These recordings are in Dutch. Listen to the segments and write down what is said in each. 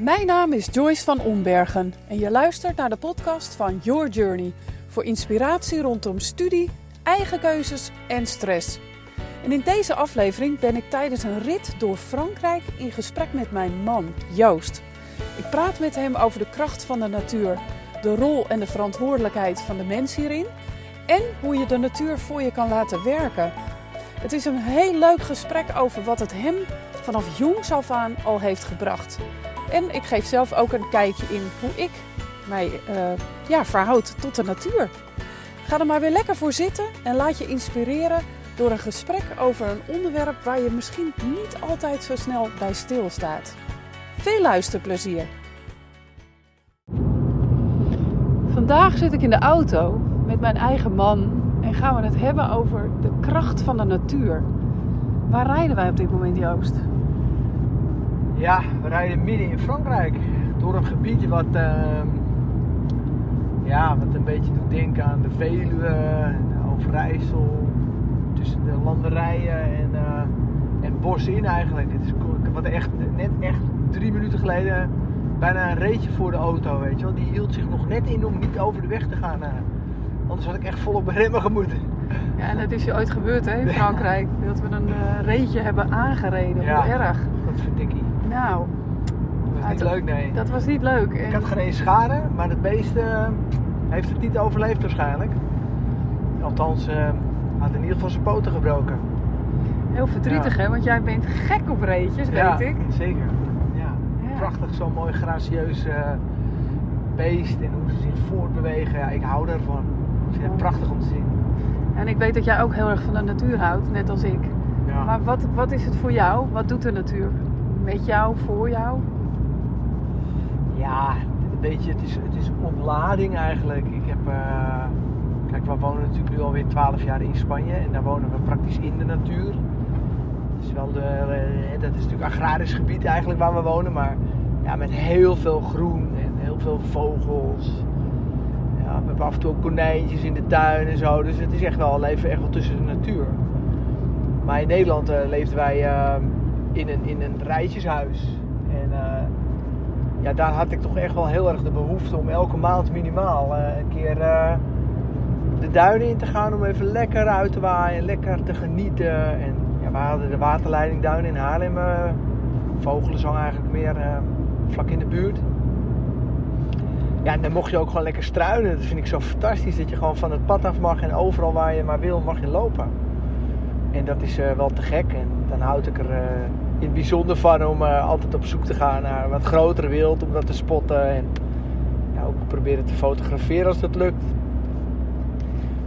Mijn naam is Joyce van Ombergen en je luistert naar de podcast van Your Journey voor inspiratie rondom studie, eigen keuzes en stress. En in deze aflevering ben ik tijdens een rit door Frankrijk in gesprek met mijn man Joost. Ik praat met hem over de kracht van de natuur, de rol en de verantwoordelijkheid van de mens hierin en hoe je de natuur voor je kan laten werken. Het is een heel leuk gesprek over wat het hem vanaf jongs af aan al heeft gebracht. En ik geef zelf ook een kijkje in hoe ik mij uh, ja, verhoud tot de natuur. Ga er maar weer lekker voor zitten en laat je inspireren door een gesprek over een onderwerp waar je misschien niet altijd zo snel bij stilstaat. Veel luisterplezier! Vandaag zit ik in de auto met mijn eigen man en gaan we het hebben over de kracht van de natuur. Waar rijden wij op dit moment, Joost? Ja, we rijden midden in Frankrijk. Door een gebiedje wat, uh, ja, wat een beetje doet denken aan de Veluwe, Overijssel. Tussen de landerijen en, uh, en bos in eigenlijk. Het is wat echt, net echt drie minuten geleden bijna een reetje voor de auto, weet je wel. Die hield zich nog net in om niet over de weg te gaan. Uh, anders had ik echt volop bij remmen gemoeten. Ja, en dat is je ooit gebeurd hè, in Frankrijk. Dat we een uh, reetje hebben aangereden. Ja, Hoe erg. Dat vind ik. Nou, dat was niet leuk, nee. Dat was niet leuk. Ik had geen eens schade, maar het beest uh, heeft het niet overleefd waarschijnlijk. Althans, uh, had in ieder geval zijn poten gebroken. Heel verdrietig Ja. hè, want jij bent gek op reetjes, ja, weet ik. zeker. Ja. Ja. Prachtig, zo'n mooi gracieus eh, beest en hoe ze zich voortbewegen. Ja, ik hou daarvan. Ik vind het prachtig om te zien. En ik weet dat jij ook heel erg van de natuur houdt, net als ik. Ja. Maar wat, wat is het voor jou? Wat doet de natuur? Met jou, voor jou? Ja, weet je, het is, het is ontlading eigenlijk. Ik heb, eh, kijk, we wonen natuurlijk nu alweer 12 jaar in Spanje en daar wonen we praktisch in de natuur. Het is wel de, eh, dat is natuurlijk agrarisch gebied eigenlijk waar we wonen, maar ja, met heel veel groen en heel veel vogels. Ja, we hebben af en toe konijntjes in de tuin en zo, dus het is echt wel, we leven echt wel tussen de natuur. Maar in Nederland eh, leefden wij in, een, in een rijtjeshuis. En eh, ja, daar had ik toch echt wel heel erg de behoefte om elke maand minimaal eh, een keer eh, de duinen in te gaan om even lekker uit te waaien, lekker te genieten. En ja, we hadden de waterleidingduin in Haarlem, Vogelenzang eigenlijk meer vlak in de buurt. Ja, en dan mocht je ook gewoon lekker struinen. Dat vind ik zo fantastisch, dat je gewoon van het pad af mag en overal waar je maar wil mag je lopen. En dat is wel te gek en dan houd ik er eh, in het bijzonder van om eh, altijd op zoek te gaan naar wat grotere wild, om dat te spotten en ja, ook proberen te fotograferen als dat lukt.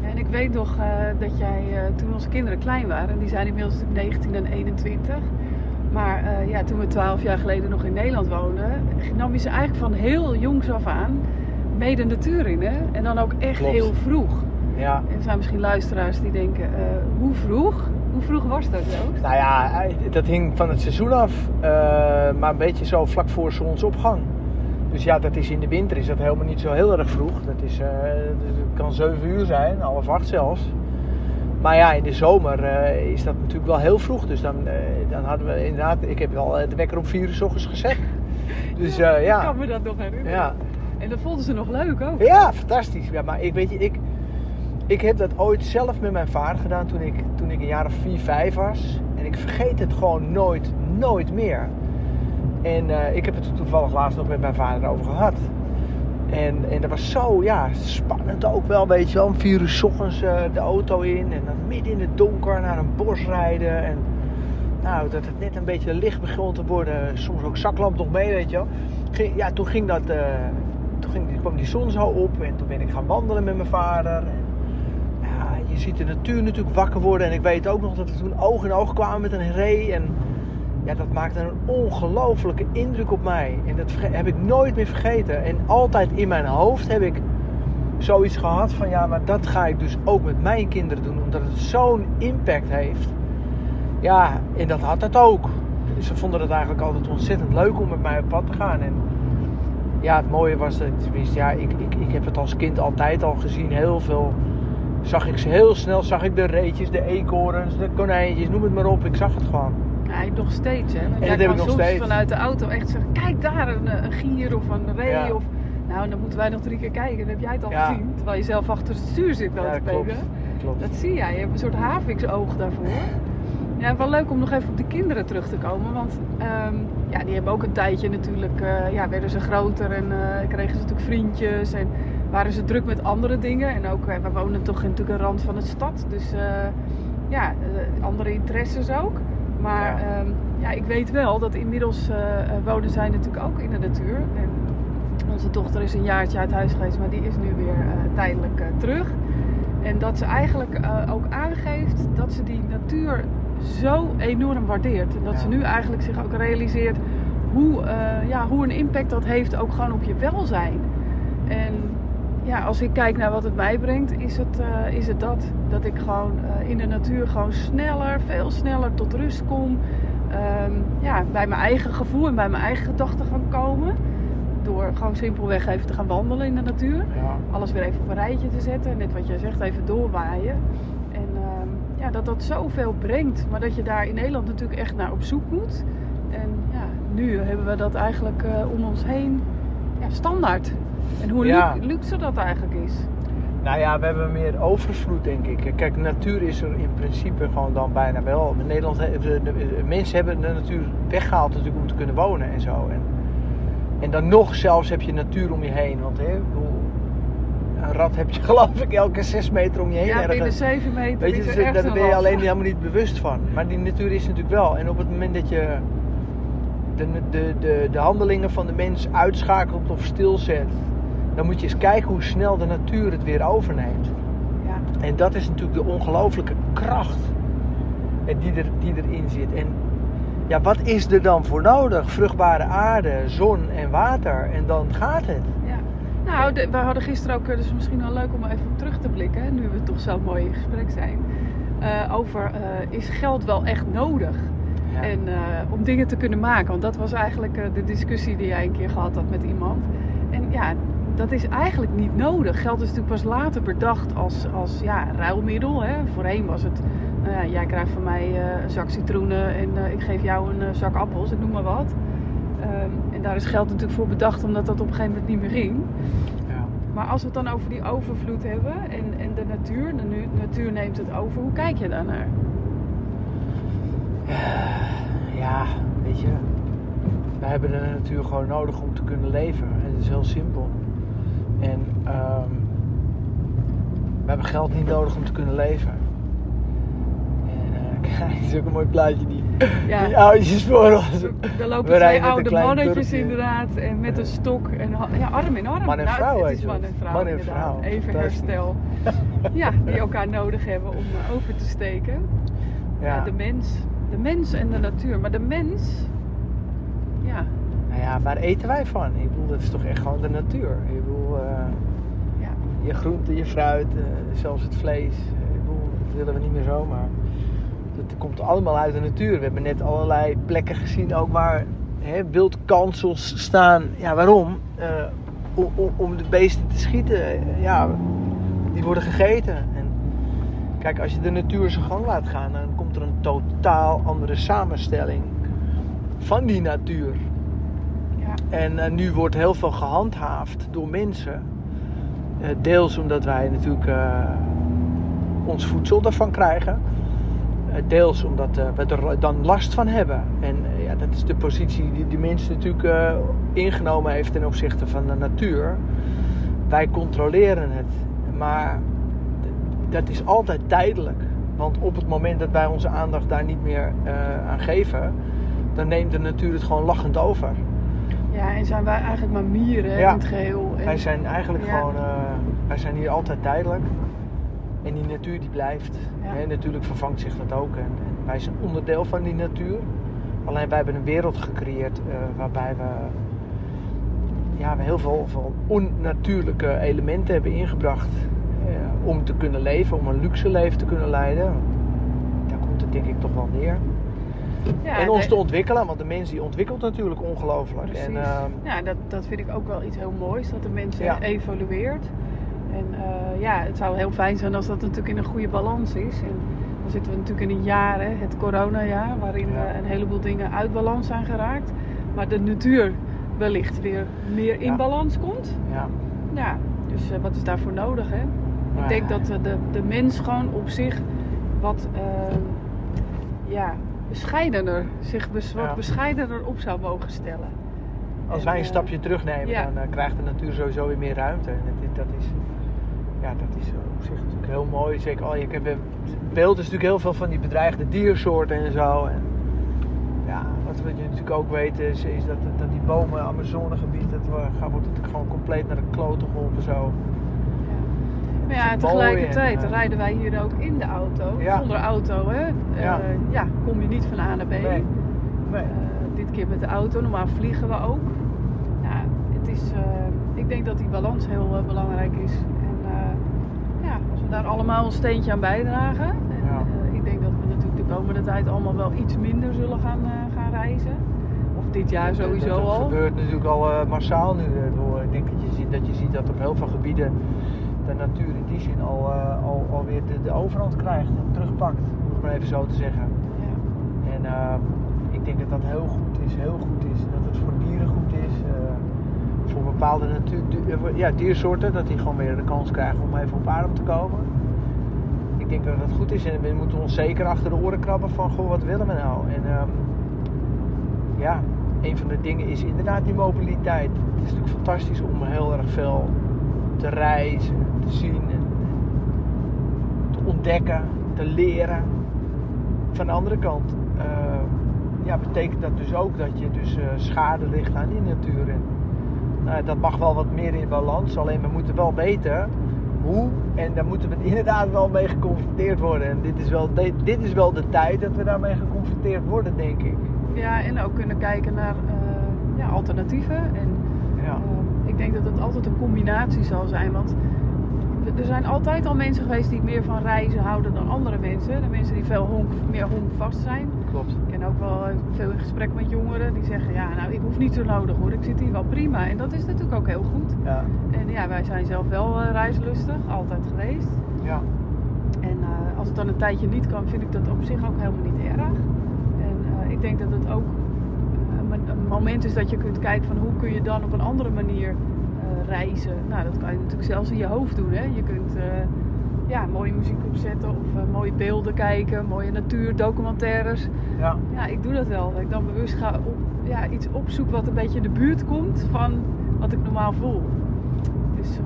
Ja, en ik weet nog eh, dat jij toen onze kinderen klein waren, die zijn inmiddels natuurlijk 19 en 21. Maar ja, toen we 12 jaar geleden nog in Nederland woonden, nam je ze eigenlijk van heel jongs af aan mee de natuur in. Hè? En dan ook echt Klopt. heel vroeg. Ja, En er zijn misschien luisteraars die denken, hoe vroeg? Hoe vroeg was dat, Joost? nou ja, dat hing van het seizoen af, eh, maar een beetje zo vlak voor zonsopgang. Dus ja, dat is in de winter is dat helemaal niet zo heel erg vroeg. Dat, is, eh, dat kan 7 uur zijn, half acht zelfs. Maar ja, in de zomer eh, is dat natuurlijk wel heel vroeg. Dus dan, dan hadden we inderdaad, ik heb al de wekker om 4 uur 's ochtends gezet. Dus eh, Ik ja, kan me dat nog herinneren. ja. En dat vonden ze nog leuk ook. Ja, fantastisch. Ja, maar ik weet je, ik, ik heb dat ooit zelf met mijn vader gedaan toen ik, toen ik een jaar of 4, 5 was. En ik vergeet het gewoon nooit, nooit meer. En eh, ik heb het toevallig laatst nog met mijn vader over gehad. En, en dat was zo, ja, spannend ook wel, weet je wel. Om vier uur ochtends eh, de auto in en dan midden in het donker naar een bos rijden. En nou, dat het net een beetje licht begon te worden. Soms ook zaklamp nog mee, weet je wel. Ja, toen ging dat, eh, toen ging, kwam die zon zo op en toen ben ik gaan wandelen met mijn vader. Je ziet de natuur natuurlijk wakker worden. En ik weet ook nog dat we toen oog in oog kwamen met een ree. En ja, dat maakte een ongelofelijke indruk op mij. En dat heb ik nooit meer vergeten. En altijd in mijn hoofd heb ik zoiets gehad van ja, maar dat ga ik dus ook met mijn kinderen doen. Omdat het zo'n impact heeft. Ja, en dat had het ook. Ze vonden het eigenlijk altijd ontzettend leuk om met mij op pad te gaan. En ja, het mooie was dat, ja, ik, ik, ik heb het als kind altijd al gezien. Heel veel zag ik ze heel snel, zag ik de reetjes, de eekhoorns, de konijntjes, noem het maar op. Ik zag het gewoon. Nee, nog steeds hè. Want En jij dat heb kan ik nog soms steeds. vanuit de auto echt zeggen, kijk daar een, eh, een gier of een ree Ja. of... Nou, dan moeten wij nog drie keer kijken. Dan heb jij het al Ja. gezien. Terwijl je zelf achter het stuur zit, Ja, notabene. klopt. klopt. Dat zie jij. Je hebt een soort haviksoog daarvoor. Ja, wel leuk om nog even op de kinderen terug te komen. Want ehm, ja, die hebben ook een tijdje natuurlijk... eh, ja, werden ze groter en eh, kregen ze natuurlijk vriendjes. En waren ze druk met andere dingen. En ook, eh, we wonen toch in natuurlijk een rand van de stad. Dus eh, ja, eh, andere interesses ook. Maar Ja. ja. ja, ik weet wel dat inmiddels wonen zij natuurlijk ook in de natuur. En onze dochter is een jaartje uit huis geweest, maar die is nu weer tijdelijk terug. En dat ze eigenlijk ook aangeeft dat ze die natuur zo enorm waardeert. En dat Ja. ze nu eigenlijk zich ook realiseert hoe, ja, hoe een impact dat heeft ook gewoon op je welzijn. En ja, als ik kijk naar wat het mij brengt, is het, eh, is het dat. Dat ik gewoon eh, in de natuur gewoon sneller, veel sneller tot rust kom. Ehm, ja, bij mijn eigen gevoel en bij mijn eigen gedachten gaan komen. Door gewoon simpelweg even te gaan wandelen in de natuur Ja. alles weer even op een rijtje te zetten. Net wat jij zegt, even doorwaaien. En ehm, ja, dat dat zoveel brengt. Maar dat je daar in Nederland natuurlijk echt naar op zoek moet. En ja, nu hebben we dat eigenlijk eh, om ons heen ja, standaard. En hoe Ja. luxe dat eigenlijk is. Nou ja, we hebben meer overvloed, denk ik. Kijk, natuur is er in principe gewoon dan bijna wel. In Nederland, de, de- de mensen hebben de natuur weggehaald natuurlijk om te kunnen wonen en zo. En, en dan nog zelfs heb je natuur om je heen. Want hè, een rat heb je geloof ik elke zes meter om je heen. Ja, binnen ergens. 7 meter Weet je, is dus er daar ben je alleen helemaal niet bewust van. Maar die natuur is natuurlijk wel. En op het moment dat je de, de, de, de handelingen van de mens uitschakelt of stilzet, dan moet je eens kijken hoe snel de natuur het weer overneemt. Ja. En dat is natuurlijk de ongelooflijke kracht eh, die, er, die erin zit. En ja, wat is er dan voor nodig? Vruchtbare aarde, zon en water. En dan gaat het. Ja. Nou, de- we hadden gisteren ook, eh, dus misschien wel leuk om even terug te blikken, nu we toch zo mooi in gesprek zijn. eh, over is geld wel echt nodig? Ja. En eh, om dingen te kunnen maken. Want dat was eigenlijk eh, de discussie die jij een keer gehad had met iemand. En ja, dat is eigenlijk niet nodig. Geld is natuurlijk pas later bedacht als, als ja, ruilmiddel. Hè. Voorheen was het, nou ja, jij krijgt van mij eh, een zak citroenen en ik geef jou een zak appels, ik noem maar wat. Ehm, en daar is geld natuurlijk voor bedacht omdat dat op een gegeven moment niet meer ging. Maar als we het dan over die overvloed hebben en, en de natuur, de nu- natuur neemt het over, hoe kijk je daar naar? Ja, weet je. We hebben de natuur gewoon nodig om te kunnen leven. Het is heel simpel. En ehm, we hebben geld niet nodig om te kunnen leven. En eh, kijk, het is ook een mooi plaatje die, Ja. die oudjes voor ons. Er lopen twee oude mannetjes inderdaad en met een stok en ja, arm in arm. Man en Nou, vrouw, het is man en vrouw Man en vrouw. Even herstel. Ja, die elkaar nodig hebben om eh, over te steken. Ja. Ja. de mens. De mens en de natuur. Maar de mens, ja, Nou ja, waar eten wij van? Ik bedoel, dat is toch echt gewoon de natuur. Ik bedoel, eh, ja, je groente, je fruit, eh, zelfs het vlees. Ik bedoel, dat willen we niet meer zomaar. Dat komt allemaal uit de natuur. We hebben net allerlei plekken gezien ook waar hè, wildkansels staan. Ja, waarom? Eh, om, om, de beesten te schieten. Ja, die worden gegeten. Kijk, als je de natuur zijn gang laat gaan, dan komt er een totaal andere samenstelling van die natuur. ja. En eh, nu wordt heel veel gehandhaafd door mensen. Eh, deels omdat wij natuurlijk eh, ons voedsel daarvan krijgen. Deels omdat we er dan last van hebben. En ja, dat is de positie die die mens natuurlijk ingenomen heeft ten opzichte van de natuur. Wij controleren het. Maar dat is altijd tijdelijk. Want op het moment dat wij onze aandacht daar niet meer eh, aan geven, dan neemt de natuur het gewoon lachend over. ja, en zijn wij eigenlijk maar mieren Ja. in het geheel. En, Wij zijn eigenlijk Ja. gewoon, eh, wij zijn hier altijd tijdelijk. En die natuur die blijft. Ja. Hè, natuurlijk vervangt zich dat ook. En, en wij zijn onderdeel van die natuur. Alleen wij hebben een wereld gecreëerd eh, waarbij we, ja, we heel veel, veel onnatuurlijke elementen hebben ingebracht. Om te kunnen leven, om een luxe leven te kunnen leiden. Daar komt het denk ik toch wel neer. ja, en ons te ontwikkelen, want de mens die ontwikkelt natuurlijk ongelooflijk. Precies. En, ehm, ja, dat, dat vind ik ook wel iets heel moois, dat de mens Ja. evolueert. En eh, ja, het zou heel fijn zijn als dat natuurlijk in een goede balans is. En dan zitten we natuurlijk in een jaar, hè, het coronajaar, waarin Ja. eh, een heleboel dingen uit balans zijn geraakt. Maar de natuur wellicht weer meer in balans komt. Ja. Ja, dus eh, wat is daarvoor nodig, hè? Ik denk dat eh, de, de mens gewoon op zich wat eh, ja, bescheidener, zich bes- wat Ja. bescheidener op zou mogen stellen. Als wij een eh, stapje terugnemen, ja. dan eh, krijgt de natuur sowieso weer meer ruimte. En dat, is- dat is, ja, dat is op zich natuurlijk heel mooi. Zeker al, je hebt, beeld is natuurlijk heel veel van die bedreigde diersoorten en zo. En, ja, wat, je natuurlijk ook weet is, is dat, dat die bomen, Amazonegebied, dat we- gaat- wordt het gewoon compleet naar de kloten geholpen zo. Maar ja, tegelijkertijd en, eh, rijden wij hier ook in de auto. Ja. Zonder auto, hè? Eh, Ja. ja, kom je niet van A naar B. Nee. Nee. Eh, dit keer met de auto, normaal vliegen we ook. Ja, het is, ik denk dat die balans heel belangrijk is. En ja, als we daar allemaal een steentje aan bijdragen. En, Ja. ik denk dat we natuurlijk de komende tijd allemaal wel iets minder zullen gaan, gaan reizen. Of dit jaar sowieso dat, dat al. gebeurt natuurlijk al massaal nu. door. Ik denk dat je, ziet, dat je ziet dat op heel veel gebieden de natuur in die zin al, eh, al, alweer de, de overhand krijgt en terugpakt, om het maar even zo te zeggen. Ja. En eh, ik denk dat dat heel goed is, heel goed is. Dat het voor dieren goed is. eh, voor bepaalde natuur, ja, diersoorten, dat die gewoon weer de kans krijgen om even op adem te komen. Ik denk dat dat goed is en we moeten ons zeker achter de oren krabben van, goh, wat willen we nou? En ehm, ja, een van de dingen is inderdaad die mobiliteit. Het is natuurlijk fantastisch om heel erg veel te reizen, te zien, en te ontdekken, te leren. Van de andere kant eh, ja, betekent dat dus ook dat je dus eh, schade ligt aan die natuur. En, nou, dat mag wel wat meer in balans, alleen we moeten wel weten hoe. En daar moeten we inderdaad wel mee geconfronteerd worden. En dit is wel dit is wel de tijd dat we daarmee geconfronteerd worden, denk ik. Ja, en ook kunnen kijken naar eh, ja, alternatieven. En Ja. eh, ik denk dat het altijd een combinatie zal zijn. Want er- zijn altijd al mensen geweest die meer van reizen houden dan andere mensen. De mensen die veel honk, meer honkvast zijn. Klopt. Ik ken ook wel eh, veel in gesprek met jongeren die zeggen: Ja, nou, ik hoef niet zo nodig hoor, ik zit hier wel prima. En dat is natuurlijk ook heel goed. Ja. En ja, wij zijn zelf wel eh, reislustig, altijd geweest. Ja. En als het dan een tijdje niet kan, vind ik dat op zich ook helemaal niet erg. En ik denk dat het ook eh, een, mo- een moment is dat je kunt kijken van hoe kun je dan op een andere manier eh, reizen. Nou, dat kan je natuurlijk zelfs in je hoofd doen. Hè? Je kunt eh, ja, mooie muziek opzetten of eh, mooie beelden kijken, mooie natuurdocumentaires. Ja. Ja, ik doe dat wel. Dat ik dan bewust ga op, ja, iets opzoeken wat een beetje in de buurt komt van wat ik normaal voel. Dus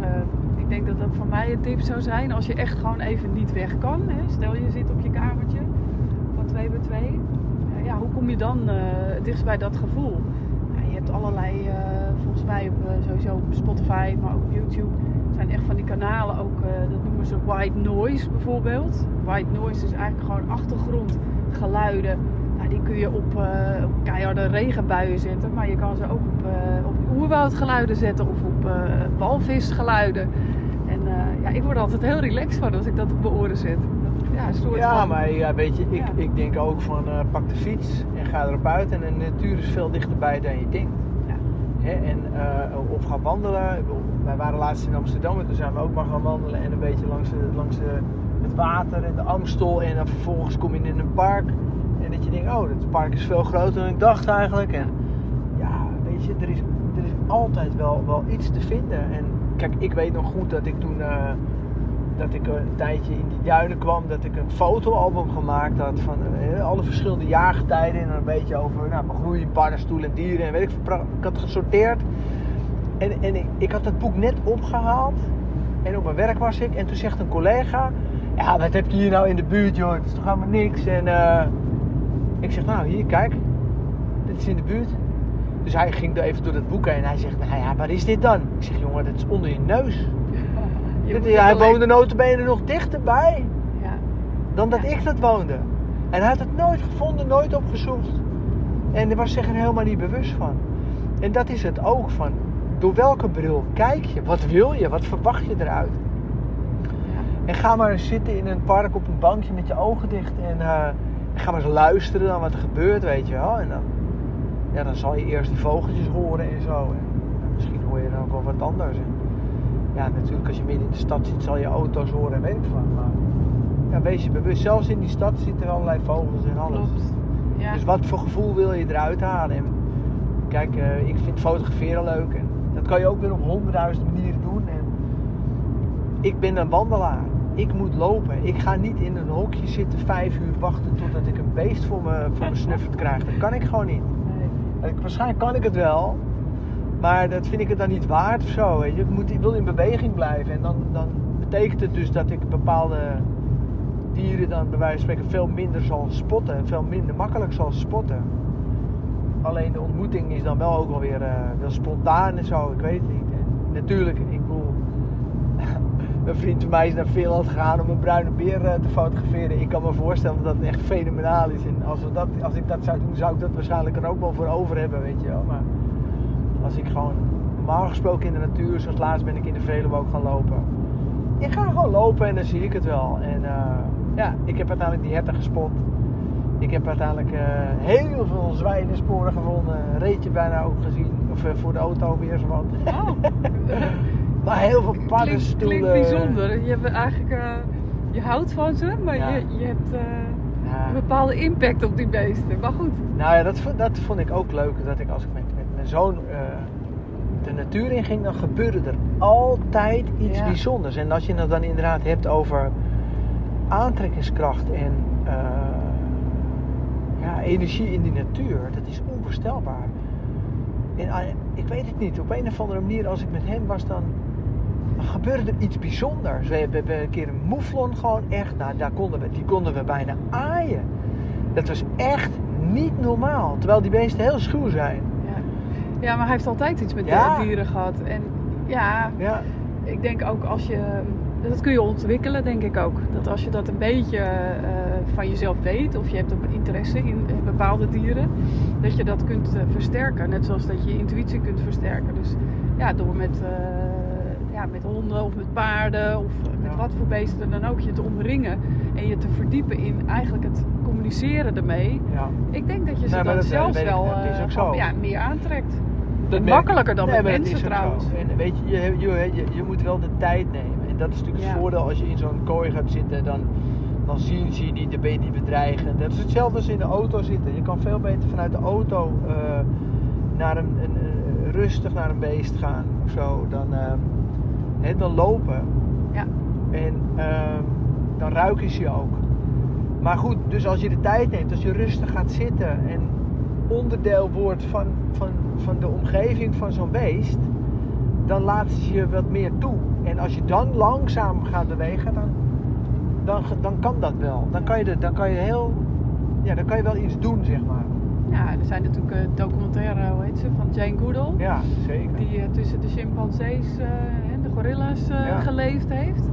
ik denk dat dat voor mij een tip zou zijn als je echt gewoon even niet weg kan. Hè. Stel je zit op je kamertje van 2 bij 2. ja, hoe kom je dan het dichtst bij dat gevoel? Allerlei, eh, volgens mij op, eh, sowieso op Spotify, maar ook op YouTube. zijn echt van die kanalen ook, eh, dat noemen ze white noise bijvoorbeeld. White noise is eigenlijk gewoon achtergrondgeluiden. Nou, die kun je op, op keiharde regenbuien zetten, maar je kan ze ook op, op oerwoudgeluiden zetten of op walvisgeluiden. En ja, ik word altijd heel relaxed van als ik dat op mijn oren zet. Dat, ja, een soort Ja, van- maar ja, weet je, ik, Ja. ik denk ook van eh, pak de fiets en ga erop uit. En de natuur is veel dichterbij dan je denkt. Ja. Hè? En, eh, of ga wandelen. Wij waren laatst in Amsterdam en toen zijn we ook maar gaan wandelen. En een beetje langs, langs de, het water en de Amstel. En dan vervolgens kom je in een park. En dat je denkt, oh, het park is veel groter dan ik dacht eigenlijk. En ja, weet je, er is, er is altijd wel, wel iets te vinden. En kijk, ik weet nog goed dat ik toen... eh, dat ik een tijdje in die duinen kwam, dat ik een fotoalbum gemaakt had van eh, alle verschillende jaargetijden en een beetje over nou, begroeiing, paddenstoelen en dieren en weet ik veel. Ik had gesorteerd en, en ik, ik had dat boek net opgehaald en op mijn werk was ik en toen zegt een collega, ja wat heb je hier nou in de buurt joh, het is toch helemaal niks en eh, ik zeg nou hier kijk, dit is in de buurt. Dus hij ging er even door dat boek heen en hij zegt, nou ja, wat is dit dan? Ik zeg, jongen, dat is onder je neus. Dit- hij alleen- woonde notabene nog dichterbij Ja. dan dat Ja. ik dat woonde. En hij had het nooit gevonden, nooit opgezocht. En daar was zich er helemaal niet bewust van. En dat is het ook van, door welke bril kijk je? Wat wil je? Wat verwacht je eruit? Ja. En ga maar eens zitten in een park op een bankje met je ogen dicht. En eh, ga maar eens luisteren naar wat er gebeurt, weet je wel. En dan, ja, dan zal je eerst die vogeltjes horen en zo. En, misschien hoor je dan ook wel wat anders. En, ja, natuurlijk als je midden in de stad zit zal je auto's horen en weet ik van. Maar ja, wees je bewust. Zelfs in die stad zitten allerlei vogels en alles. Klopt. Ja. Dus wat voor gevoel wil je eruit halen? En kijk, eh, ik vind fotograferen leuk. En dat kan je ook weer op honderdduizend manieren doen. En ik ben een wandelaar. Ik moet lopen. Ik ga niet in een hokje zitten vijf uur wachten totdat ik een beest voor me, voor me snuffert krijg. Dat kan ik gewoon niet. Nee. Ik- Waarschijnlijk kan ik het wel. Maar dat vind ik het dan niet waard of zo. Weet je. Ik, moet, ik wil in beweging blijven. En dan, dan betekent het dus dat ik bepaalde dieren dan bij wijze van spreken veel minder zal spotten. En veel minder makkelijk zal spotten. Alleen de ontmoeting is dan wel ook wel weer eh, wel spontaan en zo. Ik weet het niet. Natuurlijk, ik bedoel... Een vriend van mij is naar Finland gegaan om een bruine beer eh, te fotograferen. Ik kan me voorstellen dat het echt fenomenaal is. En als, we dat, als ik dat zou doen, zou ik dat waarschijnlijk er ook wel voor over hebben, weet je wel. Maar als ik gewoon normaal gesproken in de natuur, zoals laatst ben ik in de Veluwe ook gaan lopen. Ik ga gewoon lopen en dan zie ik het wel. En eh, ja, ik heb uiteindelijk die herten gespot. Ik heb uiteindelijk eh, heel veel zwijnensporen gevonden. Een reetje bijna ook gezien. Of eh, voor de auto weer zo wat. Oh, Maar heel veel paddenstoelen. klinkt bijzonder. Je hebt eigenlijk, je houdt van ze, maar Ja. je, je hebt Ja. een bepaalde impact op die beesten. Maar goed. Nou ja, dat, vond- dat vond ik ook leuk. Dat ik als ik met, zoon eh, de natuur in ging, dan gebeurde er altijd iets Ja. bijzonders. En als je het dan inderdaad hebt over aantrekkingskracht en eh, ja, energie in die natuur, dat is onvoorstelbaar. En ah, ik weet het niet, op een of andere manier, als ik met hem was, dan, dan gebeurde er iets bijzonders. We hebben, we hebben een keer een moeflon gewoon echt, nou, daar konden we, die konden we bijna aaien. Dat was echt niet normaal. Terwijl die beesten heel schuw zijn. Ja. maar hij heeft altijd iets met Ja. dieren gehad. En ja, Ja, ik denk ook als je. Dat kun je ontwikkelen, denk ik ook. Dat als je dat een beetje eh, van jezelf weet, of je hebt ook interesse in bepaalde dieren, dat je dat kunt eh, versterken. Net zoals dat je je intuïtie kunt versterken. Dus ja, door met, eh, ja, met honden of met paarden of met wat voor beesten dan ook je te omringen en je te verdiepen in eigenlijk het communiceren ermee. ja. Ik denk dat je ze Nee, dan dat, eh, zelfs ik, wel eh, ja, meer aantrekt. Dat Makkelijker dan met maar dat mensen trouwens. En weet je, je, je, je, je moet wel de tijd nemen. En dat is natuurlijk Ja. het voordeel als je in zo'n kooi gaat zitten. Dan, dan zien ze je niet, dan ben je niet bedreigend. Dat is hetzelfde als in de auto zitten. Je kan veel beter vanuit de auto eh, naar een, een, een- rustig naar een beest gaan of zo. Dan, eh, hè, dan lopen. Ja. En ehm, dan ruiken ze je ook. Maar goed, dus als je de tijd neemt, als je rustig gaat zitten en onderdeel wordt van, van, van de omgeving van zo'n beest, dan laten ze je wat meer toe. En als je dan langzaam gaat bewegen, dan, dan, dan kan dat wel. Dan kan je, de, dan kan je heel, ja, dan kan je wel iets doen, zeg maar. Ja, er zijn natuurlijk eh, documentaire, hoe heet ze, van Jane Goodall. Ja, zeker. Die eh, tussen de chimpansees eh, gorilla's eh, Ja. geleefd heeft.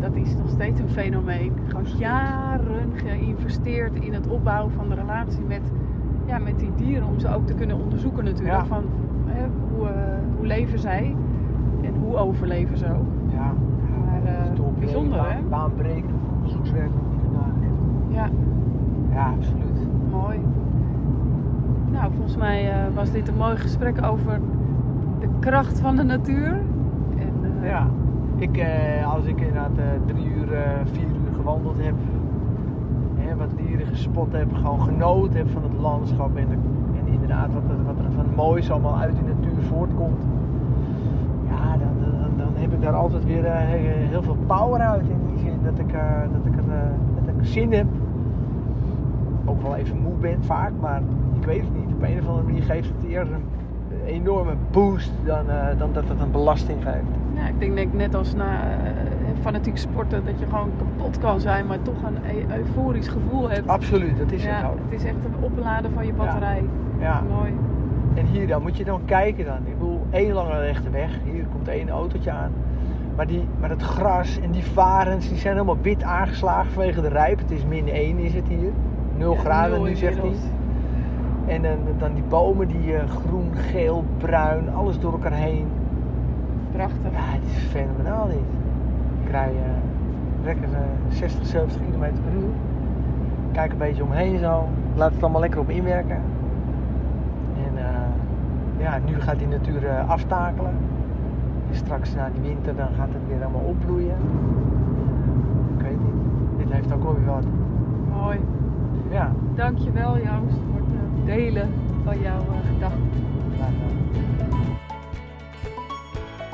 Dat is nog steeds een fenomeen. Gewoon jaren geïnvesteerd in het opbouwen van de relatie met, ja, met die dieren. Om ze ook te kunnen onderzoeken natuurlijk. Ja. Van hè, hoe, eh, hoe leven zij en hoe overleven ze ook. Ja, Maar, eh, bijzonder, hè? Baanbrekend onderzoekswerk wat die gedaan heeft. Ja, Ja, absoluut. mooi. Nou, volgens mij was dit een mooi gesprek over de kracht van de natuur. Ja, ik, eh, als ik inderdaad eh, drie uur, eh, vier uur gewandeld heb, wat dieren gespot heb, gewoon genoten heb van het landschap en, de, en inderdaad wat, er- wat er van moois allemaal uit de natuur voortkomt. Ja, dan, dan, heb ik daar altijd weer eh, he- heel veel power uit in die zin dat ik, eh, dat ik, er, eh, dat zin heb. Ook wel even moe ben vaak, maar ik weet het niet. Op een of andere manier geeft het eerder een enorme boost dan, eh, dan dat het een belasting geeft. Ja, ik denk, denk net als na eh, fanatiek sporten dat je gewoon kapot kan zijn, maar toch een e- euforisch gevoel hebt. Absoluut, dat is ja, het ook. het is echt een opladen van je batterij. Ja. Mooi. En hier dan moet je dan kijken dan. Ik bedoel, één lange rechte weg. Hier komt één autootje aan. Maar, die, maar het gras en die varens, die zijn helemaal wit aangeslagen vanwege de rijp. Het is min 1 is het hier. 0 Ja, graden nu zegt hij. En dan, dan die bomen die eh, groen, geel, bruin, alles door elkaar heen. Prachtig. Ja, het is fenomenaal dit. Ik rij eh, lekker eh, 60, 70 km per uur. Kijk een beetje omheen zo. Laat het allemaal lekker op inwerken. En eh, ja, nu gaat die natuur eh, aftakelen. En straks na die winter dan gaat het weer allemaal opbloeien. Ik weet niet. Dit heeft ook wel weer wat. Mooi. Ja. Dankjewel Joost voor het delen van jouw gedachten.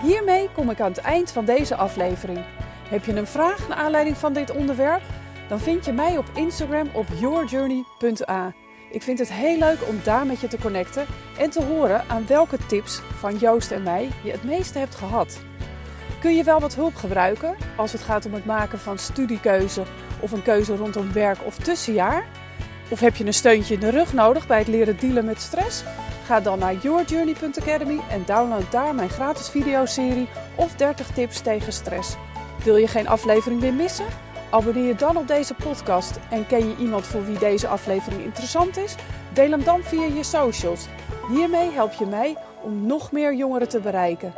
Hiermee kom ik aan het eind van deze aflevering. Heb je een vraag naar aanleiding van dit onderwerp? Dan vind je mij op Instagram op yourjourney.a. Ik vind het heel leuk om daar met je te connecten en te horen aan welke tips van Joost en mij je het meeste hebt gehad. Kun je wel wat hulp gebruiken als het gaat om het maken van studiekeuze of een keuze rondom werk of tussenjaar? Of heb je een steuntje in de rug nodig bij het leren dealen met stress? Ga dan naar yourjourney.academy en download daar mijn gratis videoserie of 30 tips tegen stress. Wil je geen aflevering meer missen? Abonneer je dan op deze podcast en ken je iemand voor wie deze aflevering interessant is? Deel hem dan via je socials. Hiermee help je mij om nog meer jongeren te bereiken.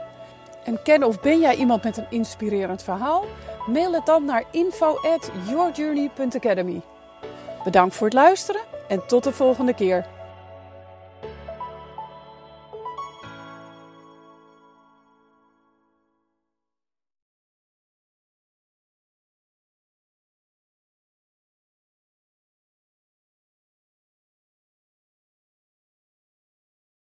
En ken of ben jij iemand met een inspirerend verhaal? Mail het dan naar info at yourjourney.academy. Bedankt voor het luisteren en tot de volgende keer.